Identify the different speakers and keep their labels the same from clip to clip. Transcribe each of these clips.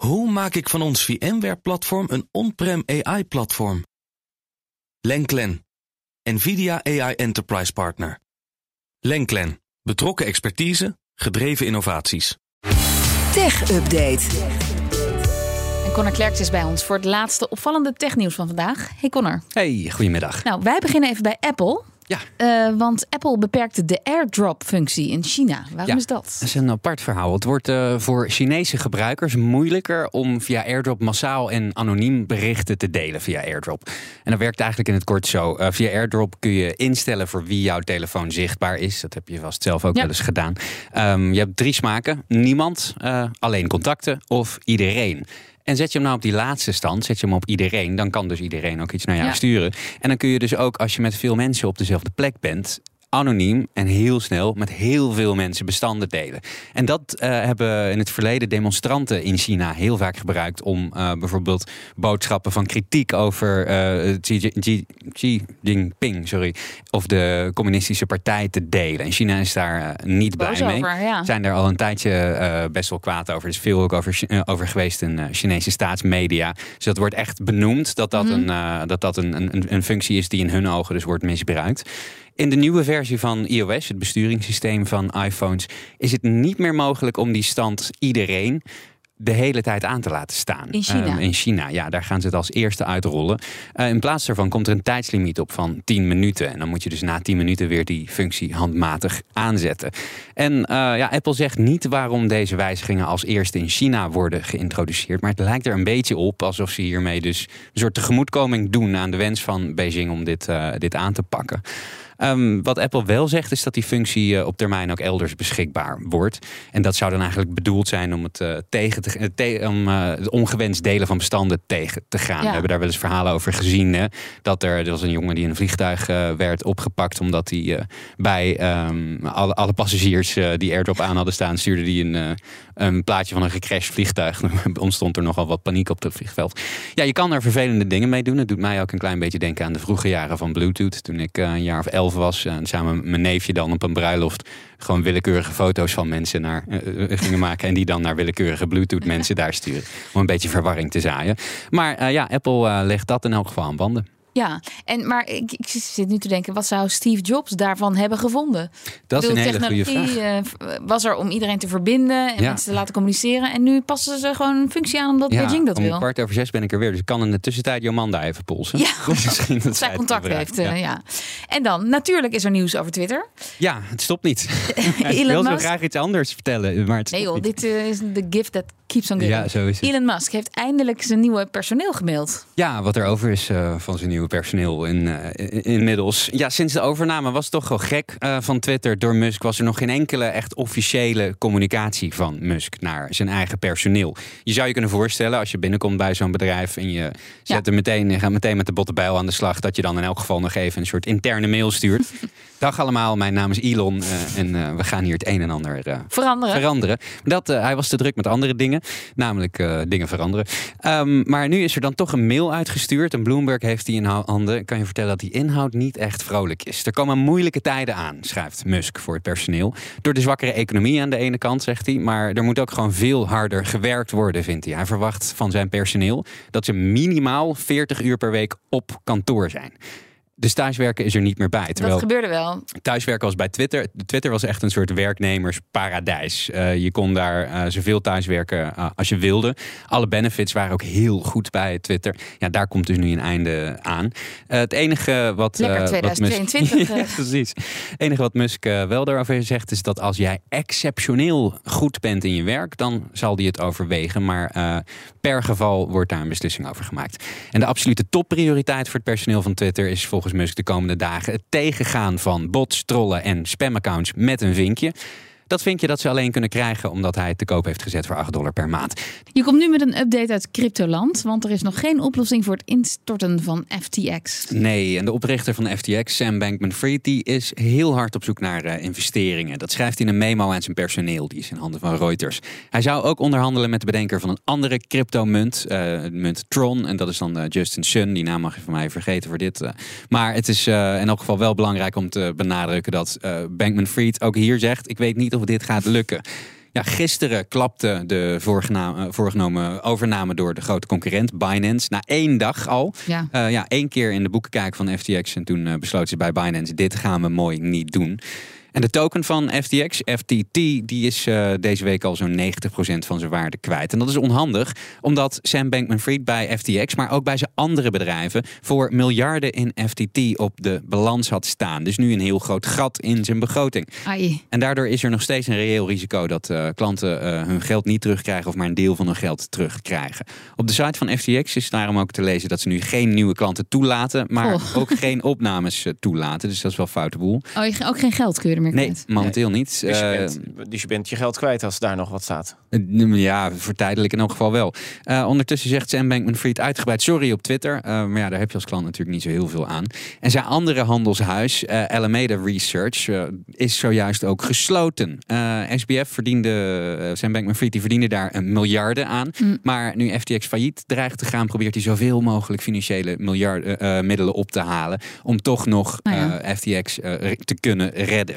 Speaker 1: Hoe maak ik van ons VMware-platform een on-prem AI-platform? Lenklen, NVIDIA AI Enterprise Partner. Lenklen, betrokken expertise, gedreven innovaties.
Speaker 2: Tech Update.
Speaker 3: En Connor Klerks is bij ons voor het laatste opvallende technieuws van vandaag. Hey Connor.
Speaker 4: Hey, goedemiddag.
Speaker 3: Nou, wij beginnen even bij Apple.
Speaker 4: Ja.
Speaker 3: Uh, want Apple beperkte de AirDrop-functie in China. Waarom
Speaker 4: Ja,
Speaker 3: is dat?
Speaker 4: Dat is een apart verhaal. Het wordt uh, voor Chinese gebruikers moeilijker om via AirDrop massaal en anoniem berichten te delen via AirDrop. En dat werkt eigenlijk in het kort zo. Uh, via AirDrop kun je instellen voor wie jouw telefoon zichtbaar is. Dat heb je vast zelf ook
Speaker 3: Ja.
Speaker 4: wel eens gedaan. Um, je hebt drie smaken: niemand, alleen contacten of iedereen. En zet je hem nou op die laatste stand, zet je hem op iedereen, dan kan dus iedereen ook iets naar jou
Speaker 3: Ja.
Speaker 4: sturen. En dan kun je dus ook, als je met veel mensen op dezelfde plek bent, anoniem en heel snel met heel veel mensen bestanden delen. En dat uh, hebben in het verleden demonstranten in China heel vaak gebruikt om uh, bijvoorbeeld boodschappen van kritiek over uh, Xi, Xi, Xi Jinping sorry, of de communistische partij te delen. En China is daar niet
Speaker 3: Boos
Speaker 4: blij mee.
Speaker 3: ja.
Speaker 4: Zijn daar al een tijdje best wel kwaad over. Er is veel ook over, over geweest in Chinese staatsmedia. Dus dat wordt echt benoemd dat dat,
Speaker 3: Mhm.
Speaker 4: een, dat, dat een, een, een functie is die in hun ogen dus wordt misbruikt. In de nieuwe versie van iOS, het besturingssysteem van iPhones, is het niet meer mogelijk om die stand iedereen de hele tijd aan te laten staan.
Speaker 3: In China?
Speaker 4: Um, in China, ja, daar gaan ze het als eerste uitrollen. Uh, in plaats daarvan komt er een tijdslimiet op van 10 minuten. En dan moet je dus na 10 minuten weer die functie handmatig aanzetten. En uh, ja, Apple zegt niet waarom deze wijzigingen als eerste in China worden geïntroduceerd. Maar het lijkt er een beetje op alsof ze hiermee dus een soort tegemoetkoming doen aan de wens van Beijing om dit, uh, dit aan te pakken. Um, wat Apple wel zegt is dat die functie uh, op termijn ook elders beschikbaar wordt. En dat zou dan eigenlijk bedoeld zijn om het, uh, tegen te, te, om, uh, het ongewenst delen van bestanden tegen te gaan.
Speaker 3: Ja.
Speaker 4: We hebben daar wel eens verhalen over gezien. Hè? Dat er, er was een jongen die in een vliegtuig uh, werd opgepakt omdat hij bij um, alle, alle, passagiers die AirDrop aan hadden staan, stuurde hij een, een plaatje van een gecrashed vliegtuig. Ontstond er nogal wat paniek op het vliegveld. Ja, je kan er vervelende dingen mee doen. Het doet mij ook een klein beetje denken aan de vroege jaren van Bluetooth. Toen ik een jaar of elf was en samen met mijn neefje dan op een bruiloft gewoon willekeurige foto's van mensen naar, uh, gingen maken en die dan naar willekeurige Bluetooth mensen daar sturen. Om een beetje verwarring te zaaien. Maar uh, ja, Apple legt dat in elk geval aan banden.
Speaker 3: Ja, en, maar ik, ik, zit nu te denken, wat zou Steve Jobs daarvan hebben gevonden?
Speaker 4: Dat is een hele goede vraag.
Speaker 3: Uh, was er om iedereen te verbinden en ja. mensen te laten communiceren. En nu passen ze gewoon een functie aan omdat
Speaker 4: ja,
Speaker 3: Beijing dat
Speaker 4: om
Speaker 3: wil.
Speaker 4: kwart over zes ben ik er weer. Dus ik kan in de tussentijd Jomanda even polsen.
Speaker 3: Ja,
Speaker 4: Misschien dat
Speaker 3: zij contact heeft.
Speaker 4: Ja.
Speaker 3: Uh, ja. En dan, natuurlijk is er nieuws over Twitter.
Speaker 4: Ja, het stopt niet. ik wil zo graag iets anders vertellen, maar het
Speaker 3: Nee joh, dit uh, is de gift that keeps on giving.
Speaker 4: Ja, zo is het.
Speaker 3: Elon Musk heeft eindelijk zijn nieuwe personeel gemaild.
Speaker 4: Ja, wat er over is uh, van zijn nieuwe personeel in, uh, in, inmiddels. Ja, sinds de overname was het toch wel gek uh, van Twitter door Musk. Was er nog geen enkele echt officiële communicatie van Musk naar zijn eigen personeel. Je zou je kunnen voorstellen als je binnenkomt bij zo'n bedrijf en je zet ja. er meteen, je gaat meteen met de bottebijl aan de slag, dat je dan in elk geval nog even een soort interne mail stuurt. Dag allemaal, mijn naam is Elon uh, en uh, we gaan hier het een en ander uh,
Speaker 3: veranderen.
Speaker 4: veranderen. Dat, hij was te druk met andere dingen, namelijk dingen veranderen. Um, maar nu is er dan toch een mail uitgestuurd en Bloomberg heeft die in kan je vertellen dat die inhoud niet echt vrolijk is. Er komen moeilijke tijden aan, schrijft Musk voor het personeel. Door de zwakkere economie aan de ene kant, zegt hij. Maar er moet ook gewoon veel harder gewerkt worden, vindt hij. Hij verwacht van zijn personeel dat ze minimaal 40 uur per week op kantoor zijn. Dus thuiswerken is er niet meer bij.
Speaker 3: Terwijl dat gebeurde wel.
Speaker 4: Thuiswerken was bij Twitter. Twitter was echt een soort werknemersparadijs. Uh, je kon daar uh, zoveel thuiswerken uh, als je wilde. Alle benefits waren ook heel goed bij Twitter. Ja, daar komt dus nu een einde aan. het enige wat.
Speaker 3: Lekker 2022.
Speaker 4: Wat Musk, ja, precies. Het enige wat Musk wel daarover zegt is dat als jij exceptioneel goed bent in je werk, dan zal hij het overwegen. Maar per geval wordt daar een beslissing over gemaakt. En de absolute topprioriteit voor het personeel van Twitter is volgens Musk de komende dagen het tegengaan van bots, trollen en spamaccounts met een vinkje. Dat vinkje dat ze alleen kunnen krijgen omdat hij het te koop heeft gezet voor 8 dollar per maand.
Speaker 3: Je komt nu met een update uit Cryptoland, want er is nog geen oplossing voor het instorten van FTX.
Speaker 4: Nee, en de oprichter van FTX, Sam Bankman-Fried, die is heel hard op zoek naar uh, investeringen. Dat schrijft hij in een memo aan zijn personeel, die is in handen van Reuters. Hij zou ook onderhandelen met de bedenker van een andere cryptomunt, uh, munt Tron, en dat is dan uh, Justin Sun. Die naam mag je van mij vergeten voor dit. maar het is in elk geval wel belangrijk om te benadrukken dat Bankman-Fried ook hier zegt: ik weet niet of dit gaat lukken. Ja, gisteren klapte de voorgena- voorgenomen overname door de grote concurrent Binance. Na één dag al.
Speaker 3: Ja.
Speaker 4: Uh, ja, één keer in de boeken kijken van FTX. En toen uh, besloot ze bij Binance: dit gaan we mooi niet doen. En de token van FTX, FTT, die is uh, deze week al zo'n 90% van zijn waarde kwijt. En dat is onhandig, omdat Sam Bankman-Fried bij FTX, maar ook bij zijn andere bedrijven, voor miljarden in FTT op de balans had staan. Dus nu een heel groot gat in zijn begroting.
Speaker 3: Ai.
Speaker 4: En daardoor is er nog steeds een reëel risico dat uh, klanten uh, hun geld niet terugkrijgen of maar een deel van hun geld terugkrijgen. Op de site van FTX is daarom ook te lezen dat ze nu geen nieuwe klanten toelaten, maar
Speaker 3: Oh.
Speaker 4: ook geen opnames toelaten. Dus dat is wel foute boel.
Speaker 3: Oh, ook geen geld kun je er meer
Speaker 4: Nee, momenteel niet.
Speaker 5: Dus je,
Speaker 4: Eh,
Speaker 5: bent, dus je bent je geld kwijt als daar nog wat staat.
Speaker 4: Uh, Ja, voor tijdelijk in elk geval wel. Uh, ondertussen zegt Sam Bankman-Fried uitgebreid sorry op Twitter. Uh, maar ja, daar heb je als klant natuurlijk niet zo heel veel aan. En zijn andere handelshuis, uh, Alameda Research, uh, is zojuist ook gesloten. Uh, SBF verdiende, uh, Sam Bankman-Fried, die verdiende daar een miljarden aan.
Speaker 3: Mm.
Speaker 4: Maar nu FTX failliet dreigt te gaan, probeert hij zoveel mogelijk financiële miljarden, uh, middelen op te halen. Om toch nog
Speaker 3: Nou ja.
Speaker 4: FTX uh, te kunnen redden.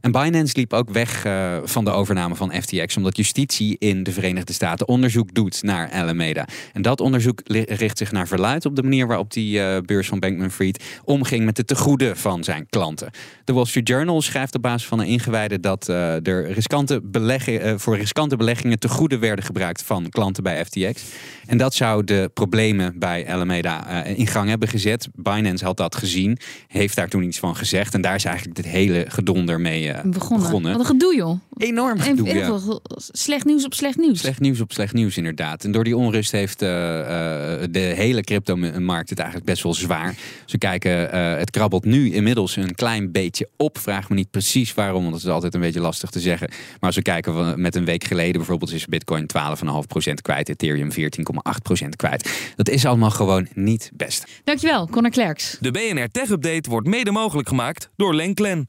Speaker 4: En Binance liep ook weg uh, van de overname van FTX, omdat justitie in de Verenigde Staten onderzoek doet naar Alameda. En dat onderzoek richt zich naar verluid op de manier waarop die uh, beurs van Bankman-Fried omging met de tegoeden van zijn klanten. De Wall Street Journal schrijft op basis van een ingewijde dat uh, er riskante beleggen, voor riskante beleggingen tegoeden werden gebruikt van klanten bij FTX. En dat zou de problemen bij Alameda in gang hebben gezet. Binance had dat gezien, heeft daar toen iets van gezegd. En daar is eigenlijk dit hele gedonder mee uh,
Speaker 3: begonnen.
Speaker 4: begonnen.
Speaker 3: Wat een gedoe, joh.
Speaker 4: Enorm gedoe,
Speaker 3: en,
Speaker 4: ja.
Speaker 3: Slecht nieuws op slecht nieuws.
Speaker 4: Slecht nieuws op slecht nieuws, inderdaad. En door die onrust heeft uh, uh, de hele crypto-markt het eigenlijk best wel zwaar. Ze kijken, uh, het krabbelt nu inmiddels een klein beetje op. Vraag me niet precies waarom, want dat is altijd een beetje lastig te zeggen. Maar als we kijken met een week geleden bijvoorbeeld, is Bitcoin 12,5% kwijt, Ethereum 14,8% kwijt. Dat is allemaal gewoon niet best.
Speaker 3: Dankjewel, Connor Klerks.
Speaker 1: De BNR Tech Update wordt mede mogelijk gemaakt door Lenklen.